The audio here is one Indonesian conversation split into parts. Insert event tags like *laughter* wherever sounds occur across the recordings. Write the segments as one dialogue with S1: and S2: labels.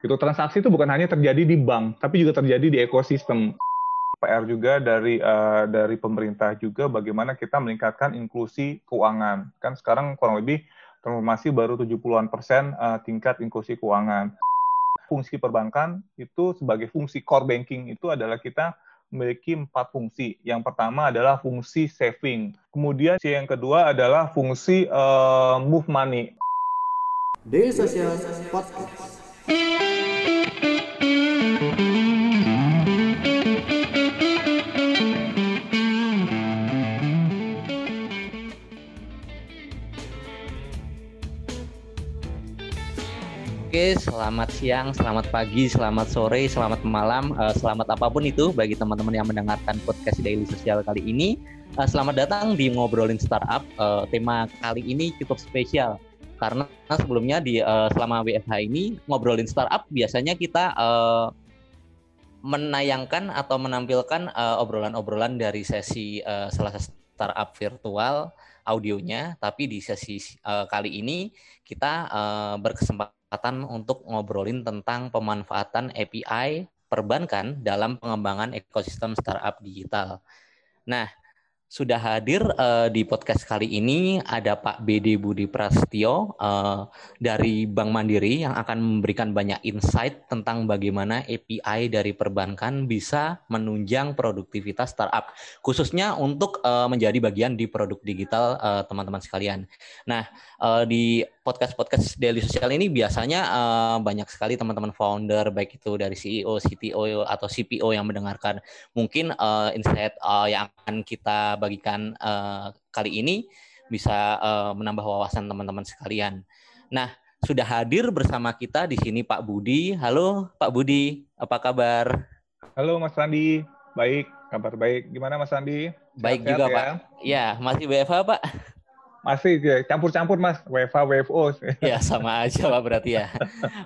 S1: Itu transaksi itu bukan hanya terjadi di bank, tapi juga terjadi di ekosistem. PR juga dari uh, dari pemerintah juga bagaimana kita meningkatkan inklusi keuangan. Kan sekarang kurang lebih transformasi baru 70-an persen uh, tingkat inklusi keuangan. Fungsi perbankan itu sebagai fungsi core banking itu adalah kita memiliki empat fungsi. Yang pertama adalah fungsi saving. Kemudian yang kedua adalah fungsi uh, move money. Daily Social Podcast.
S2: Oke, selamat siang, selamat pagi, selamat sore, selamat malam, uh, selamat apa pun itu bagi teman-teman yang mendengarkan podcast Daily Sosial kali ini. Uh, selamat datang di ngobrolin startup. Uh, tema kali ini cukup spesial karena sebelumnya di uh, selama WFH ini ngobrolin startup biasanya kita uh, menayangkan atau menampilkan obrolan-obrolan uh, dari sesi uh, salah satu startup virtual audionya, tapi di sesi uh, kali ini kita uh, berkesempatan kesempatan untuk ngobrolin tentang pemanfaatan API perbankan dalam pengembangan ekosistem startup digital. Nah, sudah hadir uh, di podcast kali ini ada Pak BD Budi Prasetyo uh, dari Bank Mandiri yang akan memberikan banyak insight tentang bagaimana API dari perbankan bisa menunjang produktivitas startup, khususnya untuk uh, menjadi bagian di produk digital teman-teman uh, sekalian. Nah, uh, di podcast-podcast daily sosial ini biasanya uh, banyak sekali teman-teman founder baik itu dari CEO, CTO atau CPO yang mendengarkan. Mungkin uh, insight uh, yang akan kita bagikan uh, kali ini bisa uh, menambah wawasan teman-teman sekalian. Nah, sudah hadir bersama kita di sini Pak Budi. Halo Pak Budi, apa kabar?
S1: Halo Mas Randi, baik, kabar baik. Gimana Mas Randi?
S2: Baik juga ya? Pak. Ya, masih WFH Pak.
S1: Masih campur-campur mas, WFA, WFO. *laughs*
S2: Ya sama aja pak berarti ya.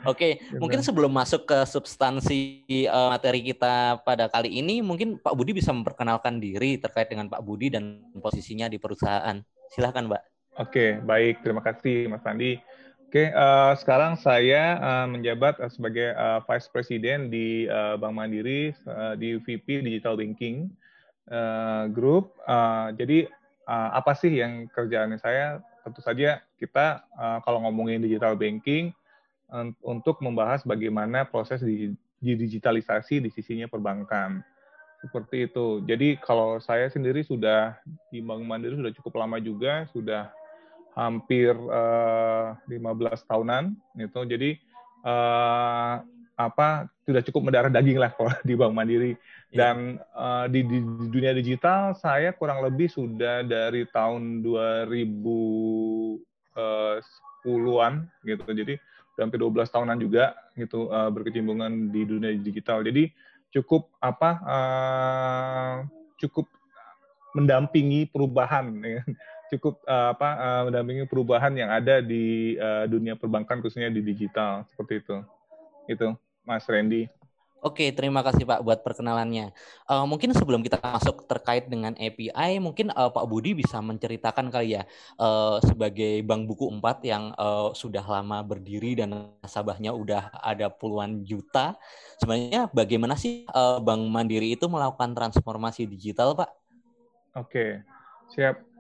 S2: Oke, okay, *laughs* mungkin sebelum masuk ke substansi uh, materi kita pada kali ini, mungkin Pak Budi bisa memperkenalkan diri terkait dengan Pak Budi dan posisinya di perusahaan. Silahkan Pak.
S1: Oke, okay, baik. Terima kasih Mas Andi. Oke, okay, uh, eh, sekarang saya uh, menjabat uh, sebagai uh, Vice President di uh, Bank Mandiri uh, di VP Digital Banking uh, Group. Uh, jadi uh, apa sih yang kerjaan saya? Tentu saja kita uh, kalau ngomongin digital banking untuk membahas bagaimana proses di, di digitalisasi di sisinya perbankan. Seperti itu. Jadi kalau saya sendiri sudah di Bank Mandiri sudah cukup lama juga, sudah hampir uh, 15 tahunan gitu. Jadi uh, apa sudah cukup mendarah daging lah kalau di Bank Mandiri. Dan uh, di, di, di dunia digital saya kurang lebih sudah dari tahun 2010-an eh, gitu. Jadi hampir 12 tahunan juga gitu uh, berkecimpungan di dunia digital. Jadi cukup apa uh, cukup mendampingi perubahan *laughs* ya. cukup uh, apa uh, mendampingi perubahan yang ada di uh, dunia perbankan khususnya di digital. Seperti itu. Itu Mas Randy.
S2: Oke, terima kasih Pak buat perkenalannya. Uh, mungkin sebelum kita masuk terkait dengan API, mungkin uh, Pak Budi bisa menceritakan kali ya uh, sebagai Bank Buku 4 yang uh, sudah lama berdiri dan nasabahnya udah ada puluhan juta. Sebenarnya bagaimana sih uh, Bank Mandiri itu melakukan transformasi digital, Pak?
S1: Oke, siap.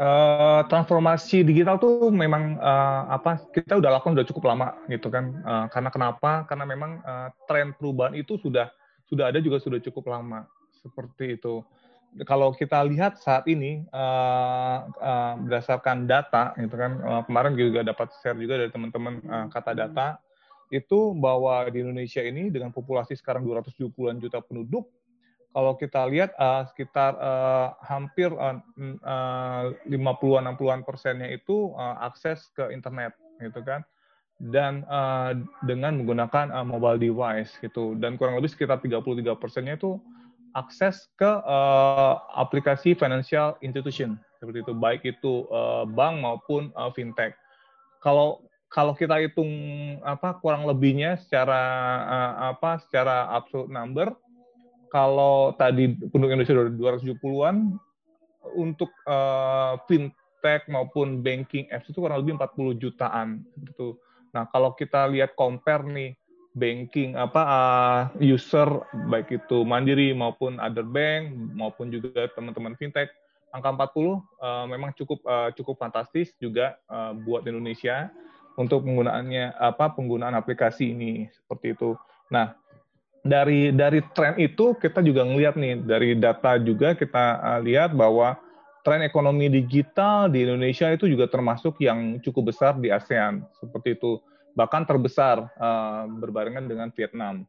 S1: Uh, transformasi digital tuh memang uh, apa kita udah lakukan udah cukup lama gitu kan. Uh, karena kenapa? Karena memang uh, tren perubahan itu sudah sudah ada juga sudah cukup lama. Seperti itu. Kalau kita lihat saat ini uh, uh, berdasarkan data gitu kan uh, kemarin juga dapat share juga dari teman-teman uh, kata data itu bahwa di Indonesia ini dengan populasi sekarang 270-an juta penduduk kalau kita lihat uh, sekitar uh, hampir uh, uh, 50-an 60-an persennya itu uh, akses ke internet gitu kan. Dan uh, dengan menggunakan uh, mobile device gitu. Dan kurang lebih sekitar 33 persennya itu akses ke uh, aplikasi financial institution seperti itu. Baik itu uh, bank maupun uh, fintech. Kalau kalau kita hitung apa kurang lebihnya secara uh, apa secara absolute number kalau tadi penduduk Indonesia sudah 270-an, untuk uh, fintech maupun banking apps itu kurang lebih 40 jutaan. Gitu. Nah, kalau kita lihat compare nih, banking apa uh, user baik itu Mandiri maupun other bank maupun juga teman-teman fintech angka 40 uh, memang cukup uh, cukup fantastis juga uh, buat Indonesia untuk penggunaannya apa penggunaan aplikasi ini seperti itu. Nah, dari dari tren itu kita juga ngelihat nih dari data juga kita uh, lihat bahwa tren ekonomi digital di Indonesia itu juga termasuk yang cukup besar di ASEAN seperti itu bahkan terbesar uh, berbarengan dengan Vietnam.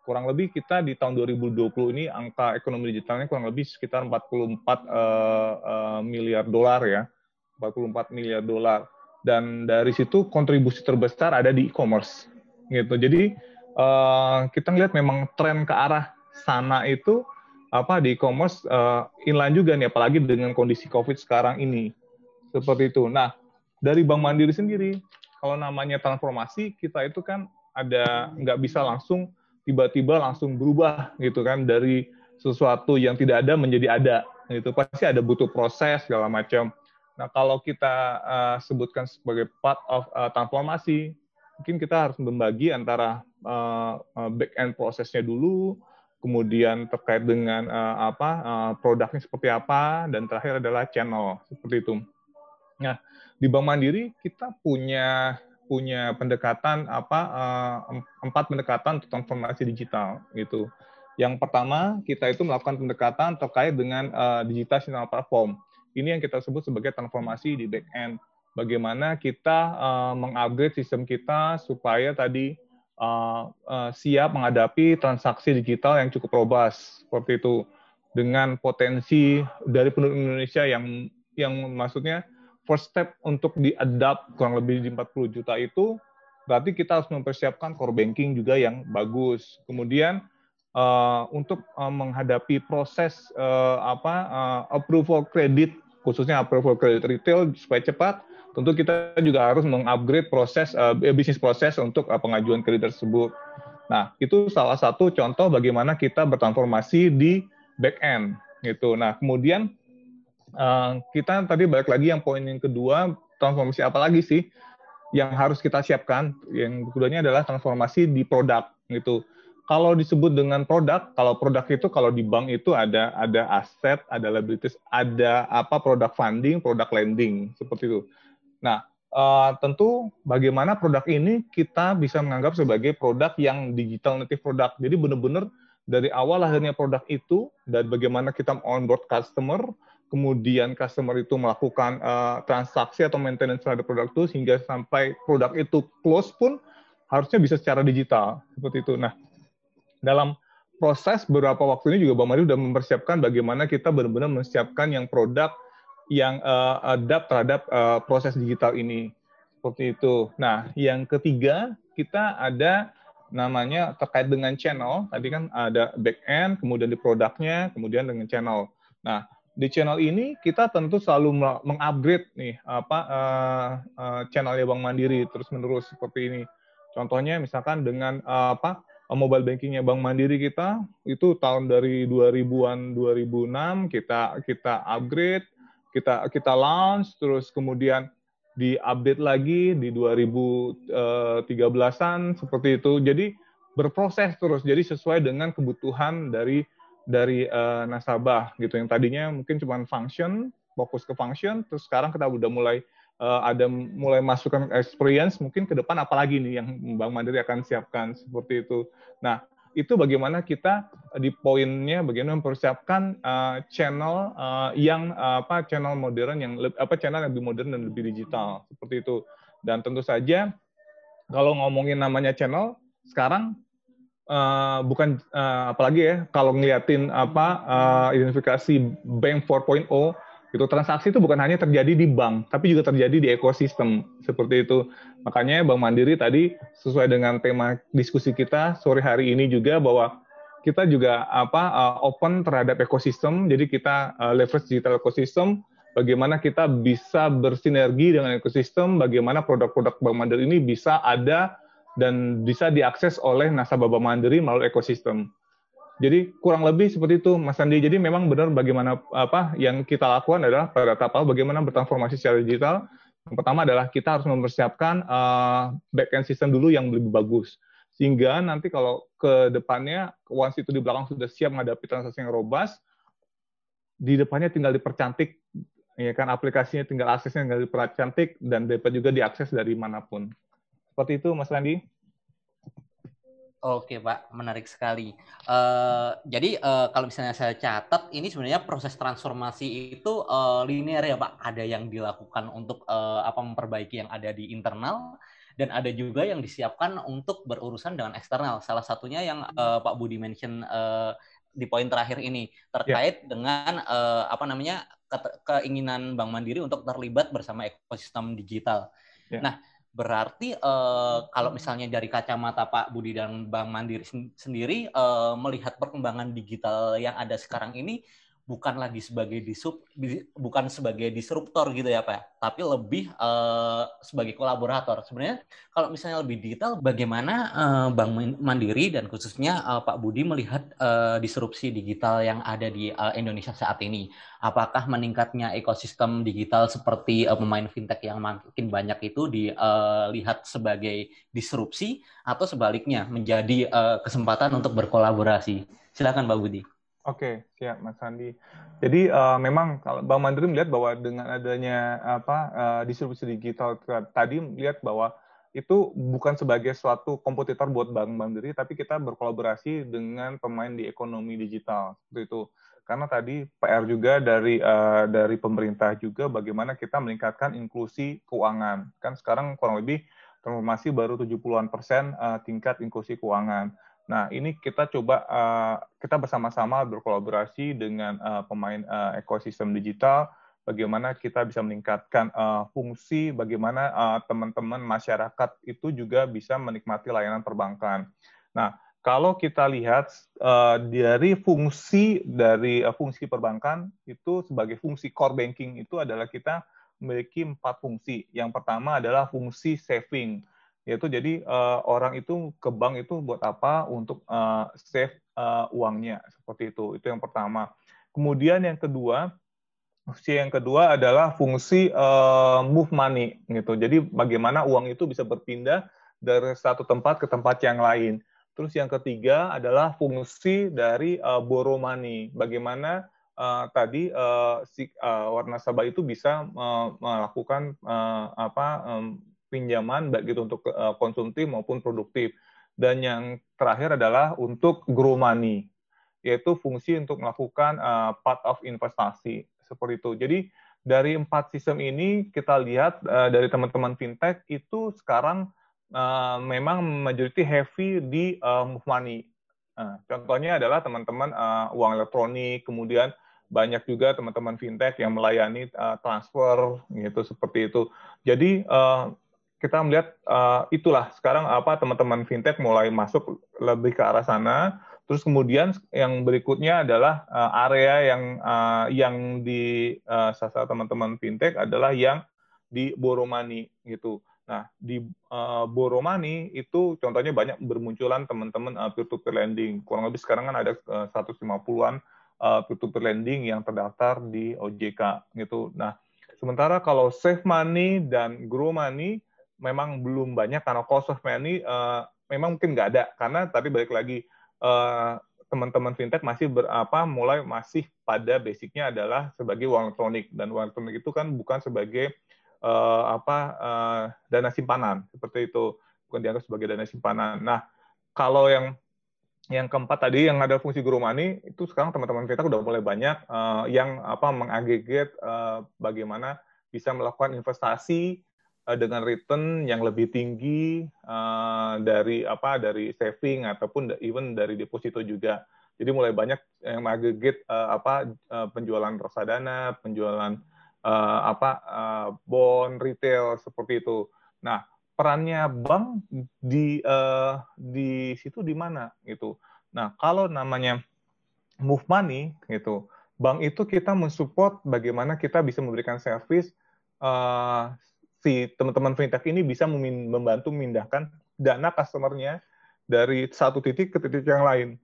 S1: Kurang lebih kita di tahun 2020 ini angka ekonomi digitalnya kurang lebih sekitar 44 uh, uh, miliar dolar ya, 44 miliar dolar. Dan dari situ kontribusi terbesar ada di e-commerce gitu. Jadi uh, kita ngelihat memang tren ke arah sana itu apa di e-commerce uh, inline juga nih apalagi dengan kondisi Covid sekarang ini. Seperti itu. Nah, dari Bank Mandiri sendiri kalau namanya transformasi kita itu kan ada nggak bisa langsung tiba-tiba langsung berubah gitu kan dari sesuatu yang tidak ada menjadi ada gitu pasti ada butuh proses segala macam nah kalau kita uh, sebutkan sebagai part of uh, transformasi mungkin kita harus membagi antara uh, back end prosesnya dulu kemudian terkait dengan uh, apa uh, produknya seperti apa dan terakhir adalah channel seperti itu nah di Bank Mandiri kita punya punya pendekatan apa uh, empat pendekatan untuk transformasi digital gitu. Yang pertama kita itu melakukan pendekatan terkait dengan uh, digital channel platform. Ini yang kita sebut sebagai transformasi di back end. Bagaimana kita uh, mengupgrade sistem kita supaya tadi uh, uh, siap menghadapi transaksi digital yang cukup robust seperti itu dengan potensi dari penduduk Indonesia yang yang maksudnya first step untuk di-adapt kurang lebih di 40 juta itu berarti kita harus mempersiapkan core banking juga yang bagus. Kemudian uh, untuk uh, menghadapi proses uh, apa uh, approval kredit khususnya approval kredit retail supaya cepat, tentu kita juga harus mengupgrade proses uh, bisnis proses untuk uh, pengajuan kredit tersebut. Nah, itu salah satu contoh bagaimana kita bertransformasi di back end gitu. Nah, kemudian uh, kita tadi balik lagi yang poin yang kedua transformasi apa lagi sih yang harus kita siapkan yang keduanya adalah transformasi di produk gitu kalau disebut dengan produk kalau produk itu kalau di bank itu ada ada aset ada liabilities ada apa produk funding produk lending seperti itu nah uh, tentu bagaimana produk ini kita bisa menganggap sebagai produk yang digital native produk jadi benar-benar dari awal lahirnya produk itu dan bagaimana kita onboard customer kemudian customer itu melakukan uh, transaksi atau maintenance terhadap produk itu sehingga sampai produk itu close pun harusnya bisa secara digital seperti itu. Nah, dalam proses beberapa waktu ini juga Bang Mari sudah mempersiapkan bagaimana kita benar-benar mempersiapkan yang produk yang uh, adapt terhadap uh, proses digital ini seperti itu. Nah, yang ketiga kita ada namanya terkait dengan channel. Tadi kan ada back end, kemudian di produknya, kemudian dengan channel. Nah, di channel ini kita tentu selalu mengupgrade nih apa uh, uh, channelnya Bank Mandiri terus menerus seperti ini. Contohnya misalkan dengan uh, apa mobile bankingnya Bank Mandiri kita itu tahun dari 2000-an 2006 kita kita upgrade, kita kita launch terus kemudian diupdate lagi di 2013-an seperti itu. Jadi berproses terus jadi sesuai dengan kebutuhan dari dari uh, nasabah gitu yang tadinya mungkin cuma function fokus ke function terus sekarang kita udah mulai uh, ada mulai masukkan experience mungkin ke depan apalagi nih yang Bank Mandiri akan siapkan seperti itu. Nah, itu bagaimana kita di poinnya bagaimana mempersiapkan uh, channel uh, yang uh, apa channel modern yang apa channel yang lebih modern dan lebih digital seperti itu. Dan tentu saja kalau ngomongin namanya channel sekarang uh, bukan uh, apalagi ya kalau ngeliatin apa uh, identifikasi bank 4.0 itu transaksi itu bukan hanya terjadi di bank tapi juga terjadi di ekosistem. Seperti itu. Makanya Bank Mandiri tadi sesuai dengan tema diskusi kita sore hari ini juga bahwa kita juga apa uh, open terhadap ekosistem. Jadi kita uh, leverage digital ekosistem. Bagaimana kita bisa bersinergi dengan ekosistem. Bagaimana produk-produk Bank Mandiri ini bisa ada dan bisa diakses oleh nasabah Bank Mandiri melalui ekosistem. Jadi kurang lebih seperti itu, Mas Andi. Jadi memang benar bagaimana apa yang kita lakukan adalah pada tahap awal bagaimana bertransformasi secara digital. Yang pertama adalah kita harus mempersiapkan uh, back end system dulu yang lebih bagus, Sehingga nanti kalau ke depannya, once itu di belakang sudah siap menghadapi transaksi yang robust, di depannya tinggal dipercantik, ya kan aplikasinya tinggal aksesnya tinggal dipercantik, dan dapat juga diakses dari mana pun. Seperti itu, Mas Randy.
S2: Oke Pak, menarik sekali. Uh, jadi uh, kalau misalnya saya catat, ini sebenarnya proses transformasi itu uh, linear ya Pak. Ada yang dilakukan untuk uh, apa memperbaiki yang ada di internal, dan ada juga yang disiapkan untuk berurusan dengan eksternal. Salah satunya yang uh, Pak Budi mention uh, di poin terakhir ini terkait yeah. dengan uh, apa namanya ke keinginan Bank Mandiri untuk terlibat bersama ekosistem digital. Yeah. Nah, Berarti uh, kalau misalnya dari kacamata Pak Budi dan Bank Mandiri sendiri uh, melihat perkembangan digital yang ada sekarang ini bukan lagi sebagai disub bukan sebagai disruptor gitu ya Pak, tapi lebih uh, sebagai kolaborator. Sebenarnya kalau misalnya lebih detail bagaimana uh, Bank Mandiri dan khususnya uh, Pak Budi melihat uh, disrupsi digital yang ada di uh, Indonesia saat ini. Apakah meningkatnya ekosistem digital seperti uh, pemain fintech yang makin banyak itu dilihat sebagai disrupsi atau sebaliknya menjadi uh, kesempatan untuk berkolaborasi? Silakan Pak Budi.
S1: Oke, siap Mas Sandi. Jadi uh, memang kalau Bank Mandiri melihat bahwa dengan adanya apa uh, distribusi digital tadi melihat bahwa itu bukan sebagai suatu kompetitor buat Bank Mandiri, tapi kita berkolaborasi dengan pemain di ekonomi digital seperti itu. Karena tadi PR juga dari uh, dari pemerintah juga bagaimana kita meningkatkan inklusi keuangan. Kan sekarang kurang lebih transformasi baru 70-an persen uh, tingkat inklusi keuangan. Nah, ini kita coba uh, kita bersama-sama berkolaborasi dengan uh, pemain uh, ekosistem digital bagaimana kita bisa meningkatkan uh, fungsi bagaimana teman-teman uh, masyarakat itu juga bisa menikmati layanan perbankan. Nah, kalau kita lihat uh, dari fungsi dari uh, fungsi perbankan itu sebagai fungsi core banking itu adalah kita memiliki empat fungsi. Yang pertama adalah fungsi saving yaitu jadi uh, orang itu ke bank itu buat apa? Untuk uh, save uh, uangnya seperti itu. Itu yang pertama. Kemudian yang kedua fungsi yang kedua adalah fungsi uh, move money gitu. Jadi bagaimana uang itu bisa berpindah dari satu tempat ke tempat yang lain. Terus yang ketiga adalah fungsi dari uh, borrow money. Bagaimana uh, tadi uh, si uh, warna sabah itu bisa uh, melakukan uh, apa um, pinjaman baik itu untuk uh, konsumtif maupun produktif. Dan yang terakhir adalah untuk grow money, yaitu fungsi untuk melakukan uh, part of investasi seperti itu. Jadi dari empat sistem ini kita lihat uh, dari teman-teman fintech itu sekarang memang majority heavy di uh, move money. Uh, contohnya adalah teman-teman uh, uang elektronik, kemudian banyak juga teman-teman fintech yang melayani uh, transfer gitu seperti itu. Jadi uh, kita melihat uh, itulah sekarang apa teman-teman fintech mulai masuk lebih ke arah sana. Terus kemudian yang berikutnya adalah uh, area yang uh, yang di uh, sasa teman-teman fintech adalah yang di boromani gitu. Nah, di uh, boromani itu contohnya banyak bermunculan teman-teman uh, peer-to-peer lending. Kurang lebih sekarang kan ada uh, 150-an uh, peer-to-peer lending yang terdaftar di OJK gitu. Nah, sementara kalau save money dan grow money memang belum banyak karena cost of money uh, memang mungkin nggak ada. Karena tapi balik lagi uh, teman-teman fintech masih berapa mulai masih pada basicnya adalah sebagai uang elektronik dan uang elektronik itu kan bukan sebagai uh, apa uh, dana simpanan. Seperti itu. Bukan dianggap sebagai dana simpanan. Nah kalau yang yang keempat tadi yang ada fungsi guru money itu sekarang teman-teman fintech udah mulai banyak uh, yang apa mengagregat uh, bagaimana bisa melakukan investasi Eh, dengan return yang lebih tinggi uh, dari apa dari saving ataupun even dari deposito juga. Jadi mulai banyak yang aggregate uh, apa penjualan reksadana, penjualan apa uh, bond retail seperti itu. Nah, perannya bank di di situ di mana gitu. Nah, kalau namanya move money gitu, bank itu kita mensupport bagaimana kita bisa memberikan service si teman-teman fintech ini bisa membantu memindahkan dana customernya dari satu titik ke titik yang lain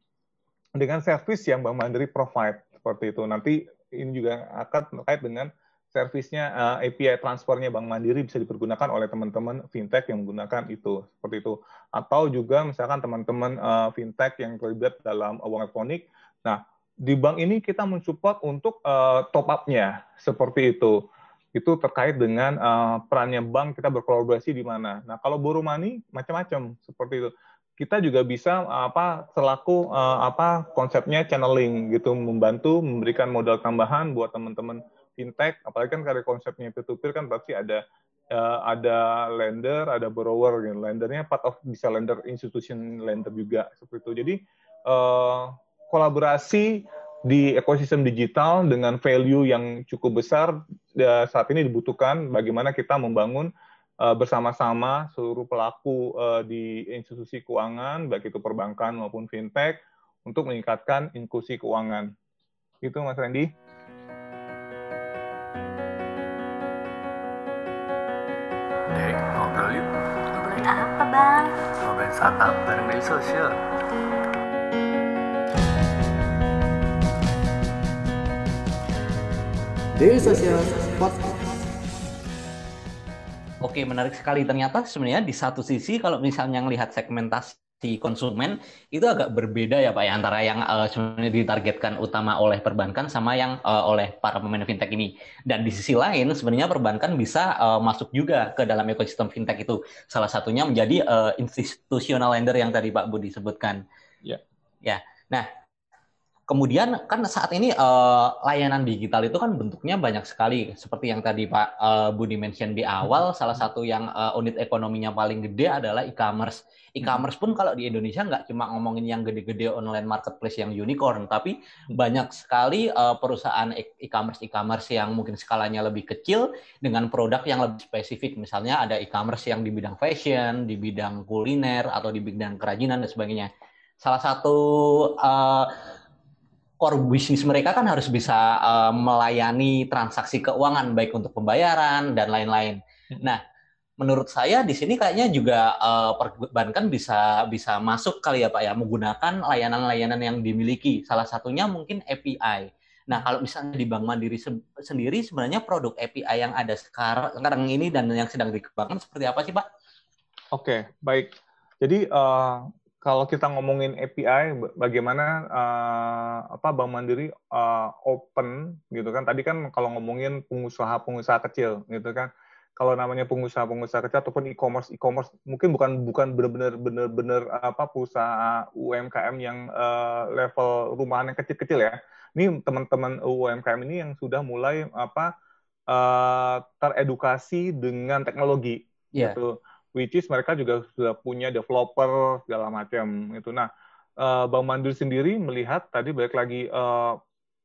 S1: dengan service yang Bank Mandiri provide seperti itu. Nanti ini juga akan terkait dengan servisnya uh, API transfernya Bank Mandiri bisa dipergunakan oleh teman-teman fintech yang menggunakan itu seperti itu. Atau juga misalkan teman-teman uh, fintech yang terlibat dalam uang elektronik. Nah di bank ini kita mensupport untuk uh, top up-nya seperti itu itu terkait dengan uh, perannya bank kita berkolaborasi di mana. Nah kalau borrow money macam-macam seperti itu. Kita juga bisa apa selaku uh, apa konsepnya channeling gitu membantu memberikan modal tambahan buat teman-teman fintech. Apalagi kan karena konsepnya itu kan pasti ada uh, ada lender ada borrower gitu. lendernya part of bisa lender institution lender juga seperti itu. Jadi uh, kolaborasi di ekosistem digital dengan value yang cukup besar ya, saat ini dibutuhkan bagaimana kita membangun uh, bersama-sama seluruh pelaku uh, di institusi keuangan, baik itu perbankan maupun fintech, untuk meningkatkan inklusi keuangan. Itu Mas Randy.
S3: Dek, ngobrol yuk.
S4: Ngobrolin apa, Bang?
S3: Ngobrolin startup bareng media sosial.
S2: Daily Social Podcast. Oke, menarik sekali. Ternyata sebenarnya di satu sisi kalau misalnya melihat segmentasi konsumen itu agak berbeda ya Pak ya antara yang uh, sebenarnya ditargetkan utama oleh perbankan sama yang uh, oleh para pemain fintech ini. Dan di sisi lain sebenarnya perbankan bisa uh, masuk juga ke dalam ekosistem fintech itu. Salah satunya menjadi uh, institutional lender yang tadi Pak Budi sebutkan.
S1: Ya.
S2: Ya. Nah, Kemudian kan saat ini uh, layanan digital itu kan bentuknya banyak sekali. Seperti yang tadi Pak uh, Budi mention di awal, hmm. salah satu yang uh, unit ekonominya paling gede adalah e-commerce. E-commerce pun kalau di Indonesia nggak cuma ngomongin yang gede-gede online marketplace yang unicorn, tapi banyak sekali uh, perusahaan e-, e-commerce e-commerce yang mungkin skalanya lebih kecil dengan produk yang lebih spesifik. Misalnya ada e-commerce yang di bidang fashion, di bidang kuliner, atau di bidang kerajinan dan sebagainya. Salah satu uh, core bisnis mereka kan harus bisa uh, melayani transaksi keuangan baik untuk pembayaran dan lain-lain. Hmm. Nah, menurut saya di sini kayaknya juga uh, perbankan bisa bisa masuk kali ya Pak ya menggunakan layanan-layanan yang dimiliki. Salah satunya mungkin API. Nah, kalau misalnya di Bank Mandiri se sendiri sebenarnya produk API yang ada sekarang, sekarang ini dan yang sedang dikembangkan seperti apa sih, Pak?
S1: Oke, baik. Jadi uh, kalau kita ngomongin API, bagaimana uh, apa Bank Mandiri uh, open gitu kan? Tadi kan kalau ngomongin pengusaha-pengusaha kecil gitu kan, kalau namanya pengusaha-pengusaha kecil ataupun e-commerce e-commerce mungkin bukan bukan benar-benar benar-benar apa perusahaan UMKM yang uh, level rumahan yang kecil-kecil ya. Ini teman-teman UMKM ini yang sudah mulai apa uh, teredukasi dengan teknologi yeah. gitu which is mereka juga sudah punya developer segala macam itu. Nah, uh, Bang Mandiri sendiri melihat tadi balik lagi uh,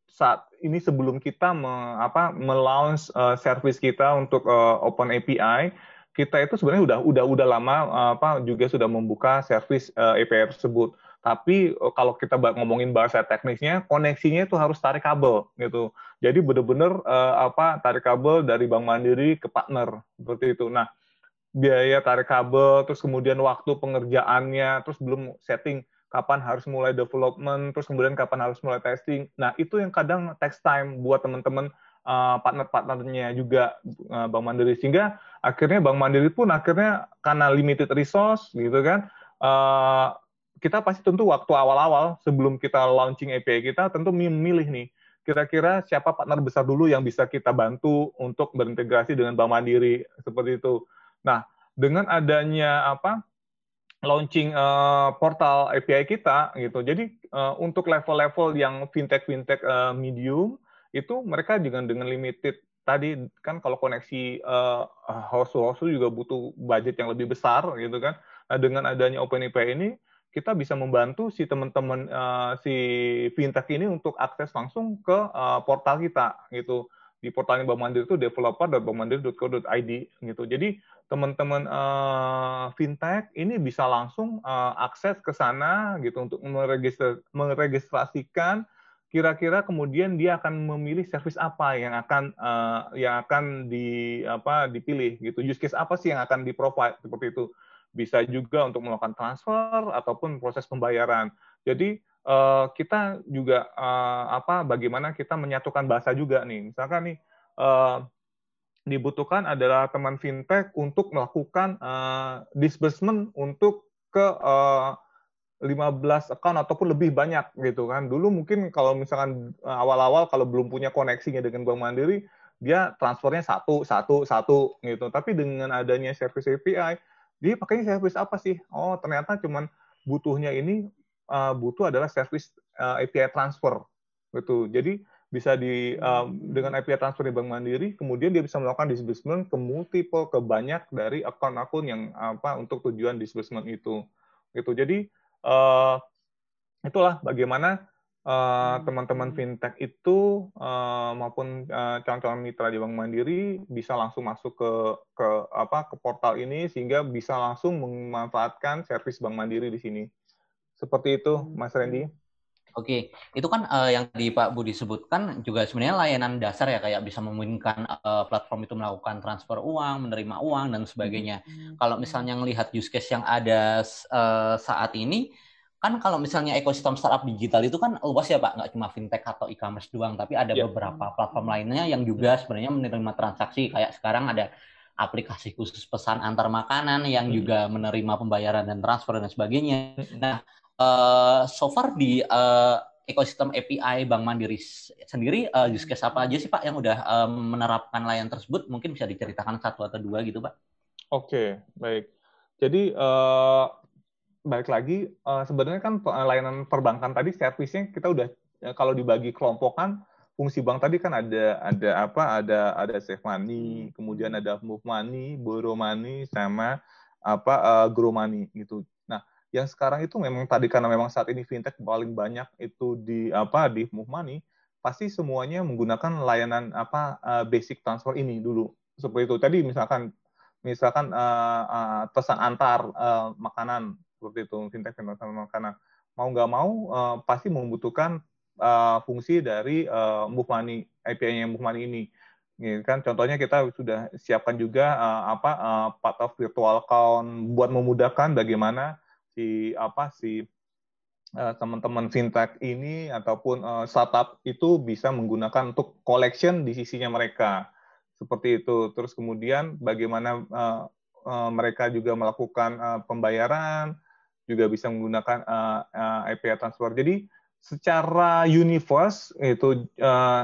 S1: saat ini sebelum kita me, apa melaunch uh, service kita untuk uh, Open API, kita itu sebenarnya udah udah udah lama uh, apa juga sudah membuka service uh, API tersebut. Tapi kalau kita ngomongin bahasa teknisnya, koneksinya itu harus tarik kabel gitu. Jadi benar-benar uh, apa tarik kabel dari Bank Mandiri ke partner seperti itu. Nah, biaya tarik kabel, terus kemudian waktu pengerjaannya, terus belum setting kapan harus mulai development, terus kemudian kapan harus mulai testing. Nah, itu yang kadang text time buat teman-teman uh, partner-partnernya juga uh, Bank Mandiri. Sehingga akhirnya Bank Mandiri pun akhirnya karena limited resource gitu kan, uh, kita pasti tentu waktu awal-awal sebelum kita launching API kita tentu memilih nih kira-kira siapa partner besar dulu yang bisa kita bantu untuk berintegrasi dengan Bank Mandiri seperti itu. Nah, dengan adanya apa launching uh, portal API kita gitu. Jadi uh, untuk level-level yang fintech-fintech uh, medium itu mereka dengan dengan limited tadi kan kalau koneksi uh, host to host juga butuh budget yang lebih besar gitu kan. Nah, dengan adanya Open API ini kita bisa membantu si teman-teman uh, si fintech ini untuk akses langsung ke uh, portal kita gitu di portalnya Bank Mandiri itu developer.bankmandiri.co.id gitu. Jadi teman-teman uh, fintech ini bisa langsung uh, akses ke sana gitu untuk meregister, meregistrasikan kira-kira kemudian dia akan memilih service apa yang akan uh, yang akan di apa dipilih gitu. Use case apa sih yang akan di provide seperti itu. Bisa juga untuk melakukan transfer ataupun proses pembayaran. Jadi uh, kita juga uh, apa bagaimana kita menyatukan bahasa juga nih. Misalkan nih uh, dibutuhkan adalah teman fintech untuk melakukan uh, disbursement untuk ke uh, 15 account ataupun lebih banyak gitu kan. Dulu mungkin kalau misalkan awal-awal kalau belum punya koneksinya dengan Bank Mandiri, dia transfernya satu, satu, satu gitu. Tapi dengan adanya service API, dia pakainya service apa sih? Oh, ternyata cuman butuhnya ini uh, butuh adalah service uh, API transfer gitu. Jadi bisa di um, dengan API transfer di Bank Mandiri, kemudian dia bisa melakukan disbursement ke multiple, ke banyak dari akun-akun yang apa untuk tujuan disbursement itu. Gitu. Jadi uh, itulah bagaimana uh, teman-teman fintech itu uh, maupun uh, calon-calon mitra di Bank Mandiri bisa langsung masuk ke ke apa ke portal ini sehingga bisa langsung memanfaatkan servis Bank Mandiri di sini. Seperti itu, Mas Randy.
S2: Oke, itu kan uh, yang di Pak Budi sebutkan juga sebenarnya layanan dasar ya kayak bisa memungkinkan uh, platform itu melakukan transfer uang, menerima uang dan sebagainya. Hmm. Kalau misalnya melihat use case yang ada uh, saat ini, kan kalau misalnya ekosistem startup digital itu kan luas ya Pak, nggak cuma fintech atau e-commerce doang, tapi ada yeah. beberapa platform lainnya yang juga sebenarnya menerima transaksi kayak sekarang ada aplikasi khusus pesan antar makanan yang hmm. juga menerima pembayaran dan transfer dan sebagainya. Hmm. Nah, uh, so far di uh, ekosistem API Bank Mandiri sendiri uh, use case apa aja sih Pak yang udah uh, menerapkan layanan tersebut? Mungkin bisa diceritakan satu atau dua gitu Pak.
S1: Oke, baik. Jadi uh, balik lagi uh, sebenarnya kan layanan perbankan tadi servisnya kita udah kalau dibagi kelompokan fungsi bank tadi kan ada ada apa ada ada save money kemudian ada move money borrow money sama apa uh, grow money gitu yang sekarang itu memang tadi karena memang saat ini fintech paling banyak itu di apa di Move Money pasti semuanya menggunakan layanan apa uh, basic transfer ini dulu. Seperti itu. Tadi misalkan misalkan uh, uh, pesan antar uh, makanan seperti itu fintech pesan makanan. Mau nggak mau uh, pasti membutuhkan uh, fungsi dari uh, Move Money API-nya Move Money ini. Gitu kan? Contohnya kita sudah siapkan juga uh, apa uh, part of virtual account buat memudahkan bagaimana si apa si uh, teman-teman fintech ini ataupun uh, startup itu bisa menggunakan untuk collection di sisinya mereka. Seperti itu. Terus kemudian bagaimana uh, uh, mereka juga melakukan uh, pembayaran juga bisa menggunakan uh, uh, API transfer. Jadi secara universe itu uh,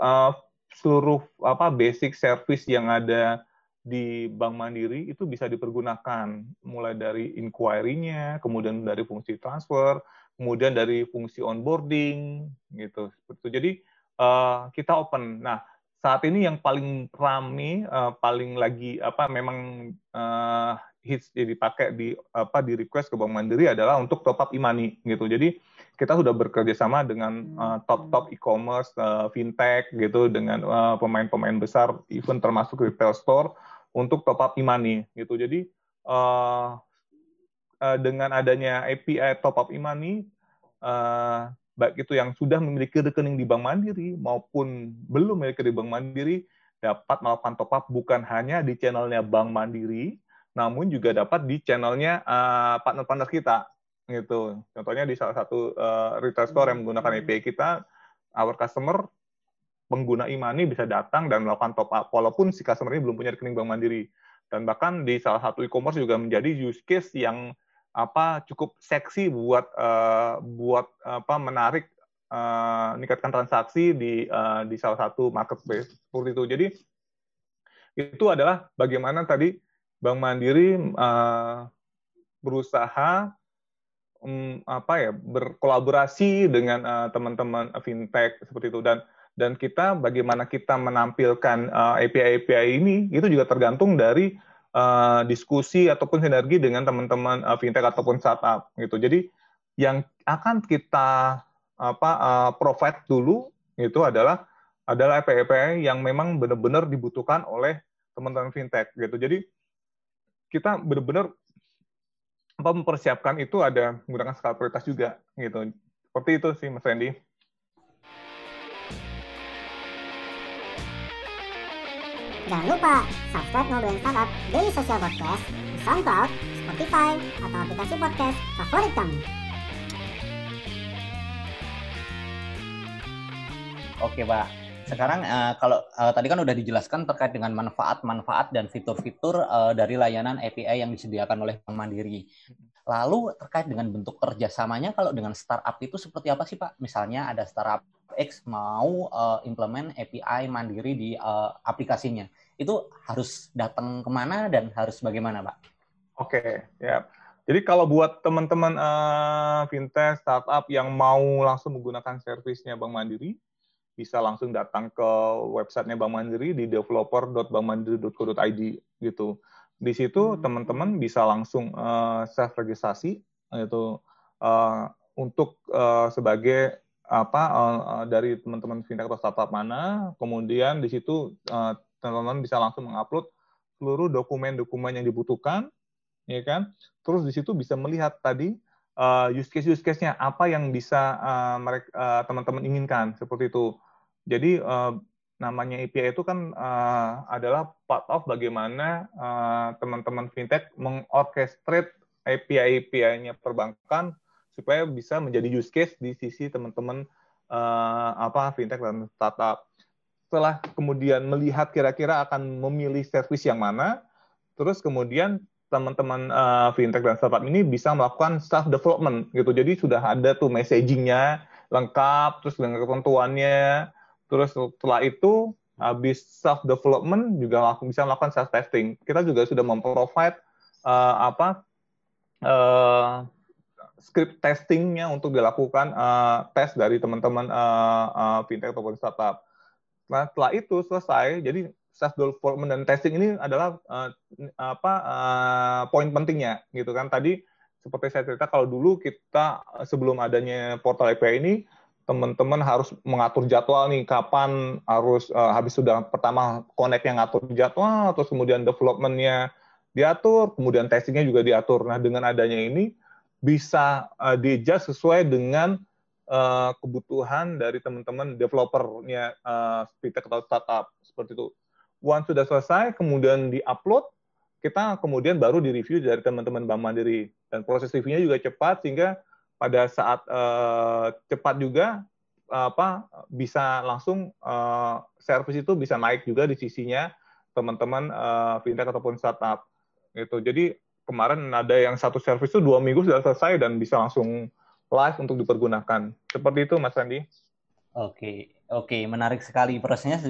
S1: uh, seluruh apa basic service yang ada di Bank Mandiri itu bisa dipergunakan mulai dari inquiry-nya, kemudian dari fungsi transfer, kemudian dari fungsi onboarding gitu. Seperti Jadi uh, kita open. Nah, saat ini yang paling rame, uh, paling lagi apa memang uh, hits jadi pakai di apa di request ke Bank Mandiri adalah untuk top up imani gitu. Jadi kita sudah bekerja sama dengan uh, top-top e-commerce, uh, fintech gitu dengan pemain-pemain uh, besar, even termasuk retail store untuk top up imani gitu. Jadi uh, uh, dengan adanya API top up imani uh, baik itu yang sudah memiliki rekening di Bank Mandiri maupun belum memiliki di Bank Mandiri dapat melakukan top up bukan hanya di channelnya Bank Mandiri, namun juga dapat di channelnya partner-partner uh, kita gitu. Contohnya di salah satu uh, retail store yang menggunakan API kita, our customer pengguna imani bisa datang dan melakukan top up walaupun si customer ini belum punya rekening bank mandiri. Dan bahkan di salah satu e-commerce juga menjadi use case yang apa cukup seksi buat uh, buat apa menarik uh, meningkatkan transaksi di uh, di salah satu marketplace seperti itu. Jadi itu adalah bagaimana tadi Bank Mandiri uh, berusaha um, apa ya berkolaborasi dengan teman-teman uh, fintech seperti itu. Dan dan kita bagaimana kita menampilkan uh, API API ini itu juga tergantung dari uh, diskusi ataupun sinergi dengan teman-teman uh, fintech ataupun startup gitu. Jadi yang akan kita apa uh, provide dulu itu adalah adalah API API yang memang benar-benar dibutuhkan oleh teman-teman fintech gitu. Jadi kita benar-benar mempersiapkan itu ada menggunakan skala prioritas juga gitu. Seperti itu sih Mas Randy.
S5: Jangan lupa subscribe Ngobrolin Startup Daily Social Podcast di SoundCloud, Spotify, atau aplikasi podcast favorit kamu.
S2: Oke Pak, sekarang uh, kalau uh, tadi kan udah dijelaskan terkait dengan manfaat-manfaat dan fitur-fitur uh, dari layanan API yang disediakan oleh Bank Mandiri. Lalu terkait dengan bentuk kerjasamanya, kalau dengan startup itu seperti apa sih Pak? Misalnya ada startup X mau uh, implement API Mandiri di uh, aplikasinya, itu harus datang ke mana dan harus bagaimana Pak?
S1: Oke, ya. Jadi kalau buat teman-teman uh, fintech startup yang mau langsung menggunakan servisnya Bank Mandiri, bisa langsung datang ke websitenya Bank Mandiri di developer.bankmandiri.co.id gitu. Di situ hmm. teman-teman bisa langsung uh, self registrasi itu uh, untuk uh, sebagai apa uh, dari teman-teman fintech atau startup mana, kemudian di situ uh, teman-teman bisa langsung mengupload seluruh dokumen-dokumen yang dibutuhkan, ya kan? Terus di situ bisa melihat tadi uh, use case use case-nya apa yang bisa uh, mereka uh, teman-teman inginkan seperti itu. Jadi uh, namanya API itu kan uh, adalah part of bagaimana uh, teman-teman fintech mengorchestrate API-API-nya perbankan supaya bisa menjadi use case di sisi teman-teman uh, apa fintech dan startup. Setelah kemudian melihat kira-kira akan memilih service yang mana, terus kemudian teman-teman uh, fintech dan startup ini bisa melakukan self development gitu. Jadi sudah ada tuh messagingnya lengkap, terus dengan ketentuannya, terus setelah itu habis self development juga bisa melakukan self testing. Kita juga sudah memprovide uh, apa uh, script testingnya untuk dilakukan uh, tes dari teman-teman uh, uh, fintech ataupun startup. Nah setelah itu selesai, jadi self development dan testing ini adalah uh, apa uh, poin pentingnya gitu kan. Tadi seperti saya cerita kalau dulu kita sebelum adanya portal API ini teman-teman harus mengatur jadwal nih kapan harus uh, habis sudah pertama connect yang ngatur jadwal terus kemudian developmentnya diatur kemudian testingnya juga diatur. Nah dengan adanya ini bisa uh, di sesuai dengan uh, kebutuhan dari teman-teman developernya uh, fintech atau startup seperti itu. Once sudah selesai, kemudian di-upload, kita kemudian baru di-review dari teman-teman Bank Mandiri. Dan proses reviewnya juga cepat, sehingga pada saat uh, cepat juga apa bisa langsung uh, service itu bisa naik juga di sisinya teman-teman uh, fintech ataupun startup. Gitu. Jadi kemarin ada yang satu service itu dua minggu sudah selesai dan bisa langsung live untuk dipergunakan seperti itu mas Randy
S2: oke oke menarik sekali prosesnya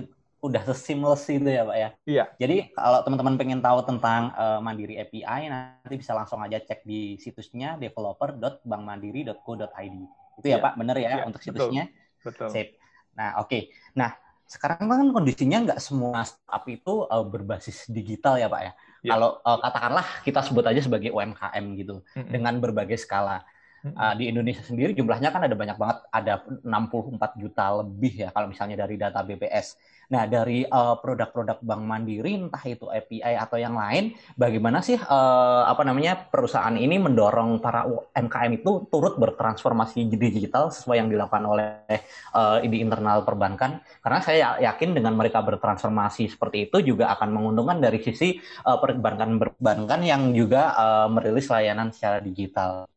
S2: udah seamless itu ya Pak ya.
S1: Iya.
S2: Jadi kalau teman-teman pengen tahu tentang uh, Mandiri API nanti bisa langsung aja cek di situsnya developer.bankmandiri.co.id. Itu ya, ya Pak, benar ya, ya untuk situsnya?
S1: Betul.
S2: Sip. Nah, oke. Okay. Nah, sekarang kan kondisinya nggak semua startup itu uh, berbasis digital ya Pak ya. ya. Kalau uh, katakanlah kita sebut aja sebagai UMKM gitu, mm -hmm. dengan berbagai skala. Uh, di Indonesia sendiri jumlahnya kan ada banyak banget, ada 64 juta lebih ya kalau misalnya dari data BPS. Nah, dari uh, produk-produk Bank Mandiri entah itu API atau yang lain, bagaimana sih uh, apa namanya perusahaan ini mendorong para UMKM itu turut bertransformasi digital sesuai yang dilakukan oleh uh, di internal perbankan? Karena saya yakin dengan mereka bertransformasi seperti itu juga akan menguntungkan dari sisi uh, perbankan-perbankan yang juga uh, merilis layanan secara digital.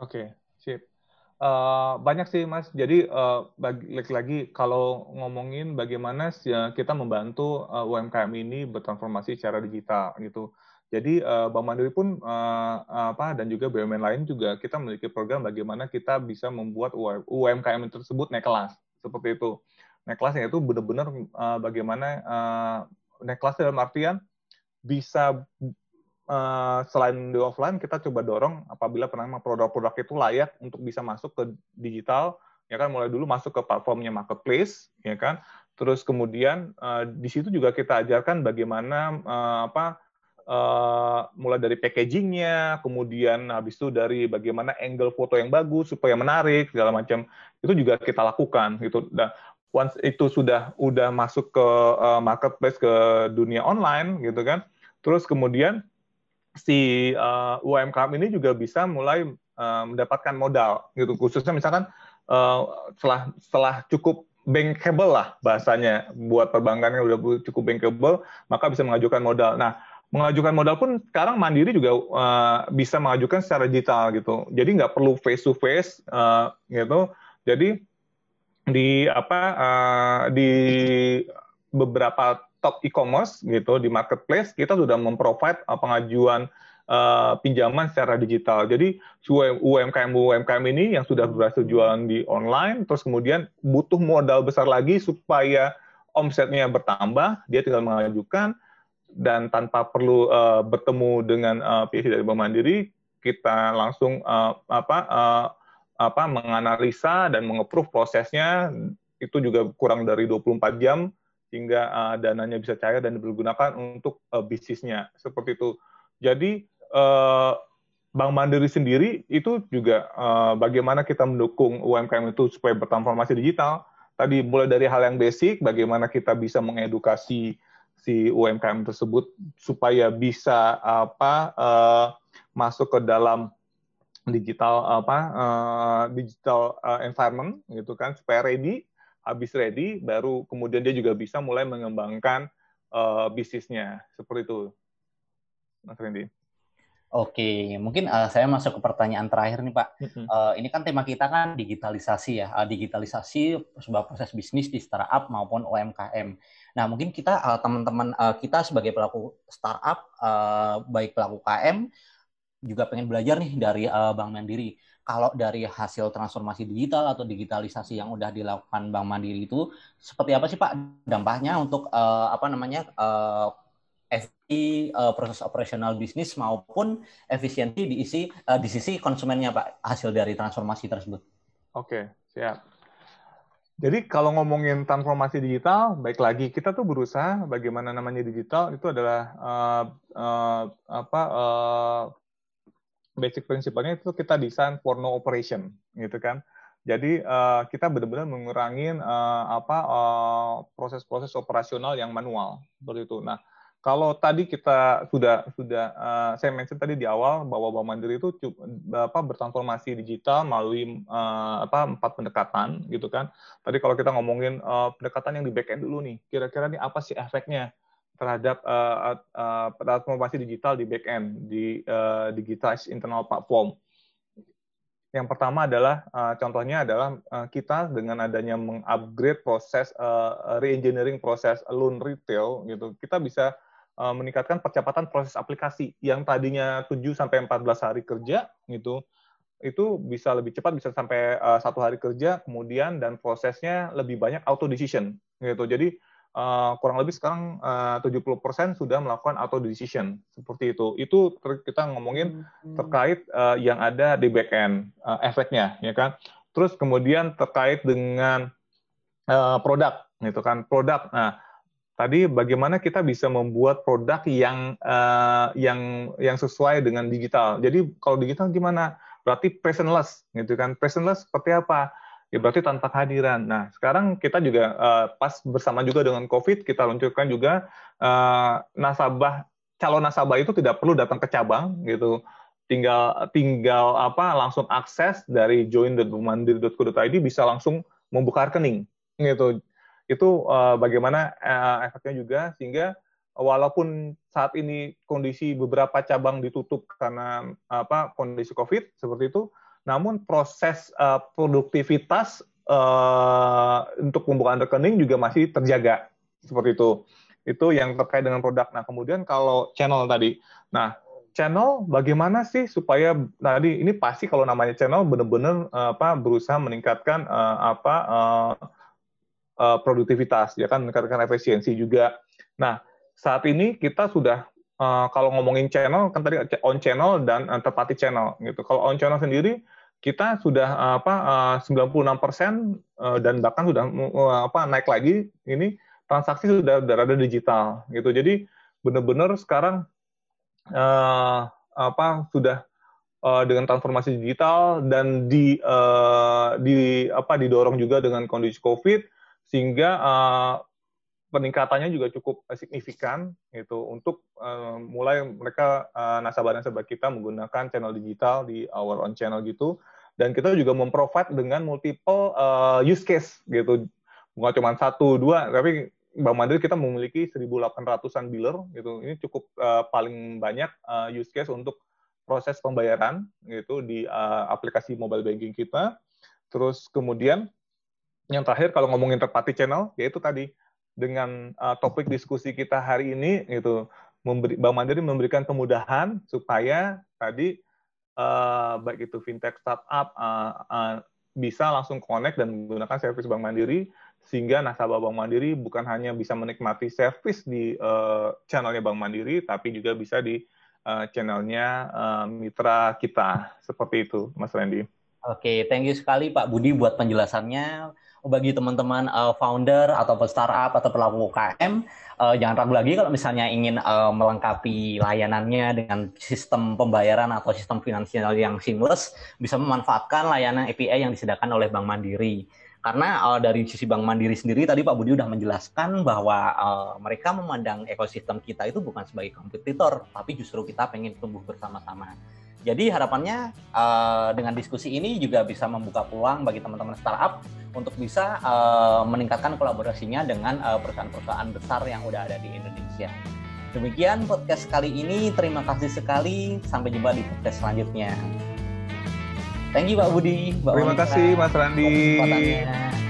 S1: Oke, sip. Uh, banyak sih Mas. Jadi uh, lagi-lagi kalau ngomongin bagaimana ya, kita membantu uh, UMKM ini bertransformasi secara digital gitu. Jadi uh, Bank Mandiri pun uh, apa dan juga BUMN lain juga kita memiliki program bagaimana kita bisa membuat UMKM tersebut naik kelas seperti itu. Naik kelasnya itu benar-benar uh, bagaimana uh, naik kelas dalam artian bisa uh, selain di offline kita coba dorong apabila pernah produk-produk itu layak untuk bisa masuk ke digital ya kan? Mulai dulu masuk ke platformnya marketplace ya kan? Terus kemudian uh, di situ juga kita ajarkan bagaimana uh, apa mulai dari packagingnya kemudian habis itu dari bagaimana angle foto yang bagus supaya menarik segala macam. Itu juga kita lakukan gitu. Dan once itu sudah udah masuk ke marketplace ke dunia online gitu kan? Terus kemudian si uh, UMKM ini juga bisa mulai uh, mendapatkan modal gitu khususnya misalkan uh, setelah setelah cukup bankable lah bahasanya buat perbankan yang udah cukup bankable maka bisa mengajukan modal. Nah mengajukan modal pun sekarang mandiri juga uh, bisa mengajukan secara digital gitu. Jadi nggak perlu face to face gitu. Jadi di apa uh, di beberapa top e-commerce gitu di marketplace kita sudah memprovide uh, pengajuan uh, pinjaman secara digital. Jadi UMKM UMKM ini yang sudah berhasil jualan di online, terus kemudian butuh modal besar lagi supaya omsetnya bertambah, dia tinggal mengajukan dan tanpa perlu uh, bertemu dengan uh, pihak dari Bank Mandiri, kita langsung uh, apa uh, apa menganalisa dan mengeprove prosesnya itu juga kurang dari 24 jam hingga uh, dananya bisa cair dan dipergunakan untuk uh, bisnisnya seperti itu. Jadi uh, Bank Mandiri sendiri itu juga uh, bagaimana kita mendukung UMKM itu supaya bertransformasi digital. Tadi mulai dari hal yang basic, bagaimana kita bisa mengedukasi si UMKM tersebut supaya bisa apa uh, masuk ke dalam digital apa uh, digital uh, environment gitu kan supaya ready habis ready baru kemudian dia juga bisa mulai mengembangkan uh, bisnisnya seperti itu Mas Randy.
S2: Oke, mungkin uh, saya masuk ke pertanyaan terakhir nih Pak. Uh, ini kan tema kita kan digitalisasi ya, uh, digitalisasi sebuah proses bisnis di startup maupun UMKM. Nah, mungkin kita uh, teman-teman uh, kita sebagai pelaku startup, uh, baik pelaku KM juga pengen belajar nih dari uh, Bank Mandiri. Kalau dari hasil transformasi digital atau digitalisasi yang udah dilakukan Bank Mandiri itu seperti apa sih Pak dampaknya untuk uh, apa namanya uh, FI uh, proses operasional bisnis maupun efisiensi diisi uh, di sisi konsumennya Pak hasil dari transformasi tersebut.
S1: Oke, siap. Jadi kalau ngomongin transformasi digital, baik lagi kita tuh berusaha bagaimana namanya digital itu adalah uh, uh, apa uh, basic prinsipnya itu kita desain for no operation gitu kan. Jadi uh, kita benar-benar mengurangi uh, apa proses-proses uh, operasional yang manual seperti itu. Nah, kalau tadi kita sudah sudah uh, saya mention tadi di awal bahwa Bank Mandiri itu apa bertransformasi digital melalui uh, apa empat pendekatan gitu kan. Tadi kalau kita ngomongin uh, pendekatan yang di back end dulu nih, kira-kira nih apa sih efeknya? Terhadap uh, uh, transformasi digital di back end di uh, internal platform. Yang pertama adalah uh, contohnya adalah uh, kita dengan adanya mengupgrade proses uh, reengineering proses loan retail gitu, kita bisa uh, meningkatkan percepatan proses aplikasi yang tadinya 7 sampai 14 hari kerja gitu itu bisa lebih cepat bisa sampai satu hari kerja kemudian dan prosesnya lebih banyak auto decision gitu jadi uh, kurang lebih sekarang eh, uh, 70% sudah melakukan auto decision seperti itu. Itu kita ngomongin hmm. terkait uh, yang ada di back end uh, efeknya, ya kan. Terus kemudian terkait dengan uh, produk, gitu kan. Produk. Nah, tadi bagaimana kita bisa membuat produk yang uh, yang yang sesuai dengan digital. Jadi kalau digital gimana? Berarti pressentless, gitu kan. Pressentless seperti apa? Ya berarti tanpa kehadiran. Nah, sekarang kita juga uh, pas bersama juga dengan COVID, kita luncurkan juga uh, nasabah calon nasabah itu tidak perlu datang ke cabang gitu. Tinggal tinggal apa langsung akses dari join.mandiri.co.id bisa langsung membuka rekening gitu. Itu uh, bagaimana uh, efeknya juga sehingga walaupun saat ini kondisi beberapa cabang ditutup karena apa kondisi Covid seperti itu, namun proses uh, produktivitas uh, untuk pembukaan rekening juga masih terjaga seperti itu. Itu yang terkait dengan produk. Nah, kemudian kalau channel tadi. Nah, channel bagaimana sih supaya tadi ini pasti kalau namanya channel benar-benar uh, apa berusaha meningkatkan uh, apa uh, uh, produktivitas ya kan meningkatkan efisiensi juga. Nah, saat ini kita sudah uh, kalau ngomongin channel kan tadi on channel dan uh, tepati channel gitu. Kalau on channel sendiri kita sudah uh, apa uh, 96 persen uh, dan bahkan sudah uh, apa naik lagi ini transaksi sudah berada digital gitu. Jadi benar-benar sekarang uh, apa sudah uh, dengan transformasi digital dan di uh, di apa didorong juga dengan kondisi Covid sehingga uh, peningkatannya juga cukup signifikan gitu untuk uh, mulai mereka uh, nasabah-nasabah kita menggunakan channel digital di our own channel gitu. Dan kita juga memprovide dengan multiple use case gitu. Bukan cuma satu dua tapi Bank Mandiri kita memiliki 1.800an biller gitu. Ini cukup paling banyak use case untuk proses pembayaran gitu di aplikasi mobile banking kita. Terus kemudian yang terakhir kalau ngomongin third channel yaitu tadi dengan uh, topik diskusi kita hari ini itu memberi Bank Mandiri memberikan kemudahan supaya tadi uh, baik itu fintech startup uh, uh, bisa langsung connect dan menggunakan service Bank Mandiri sehingga nasabah Bank Mandiri bukan hanya bisa menikmati service di uh, channelnya Bank Mandiri tapi juga bisa di uh, channelnya uh, mitra kita. Seperti itu Mas Randy.
S2: Oke, thank you sekali Pak Budi buat penjelasannya bagi teman-teman uh, founder atau startup atau pelaku UKM uh, jangan ragu lagi kalau misalnya ingin uh, melengkapi layanannya dengan sistem pembayaran atau sistem finansial yang seamless bisa memanfaatkan layanan API yang disediakan oleh Bank Mandiri. Karena uh, dari sisi Bank Mandiri sendiri tadi Pak Budi sudah menjelaskan bahwa uh, mereka memandang ekosistem kita itu bukan sebagai kompetitor tapi justru kita pengen tumbuh bersama-sama jadi harapannya uh, dengan diskusi ini juga bisa membuka peluang bagi teman-teman startup untuk bisa uh, meningkatkan kolaborasinya dengan uh, perusahaan-perusahaan besar yang udah ada di Indonesia. Demikian podcast kali ini. Terima kasih sekali. Sampai jumpa di podcast selanjutnya. Thank you Pak Budi.
S1: Mbak Terima kasih Mas Randi.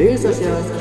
S6: Social Podcast.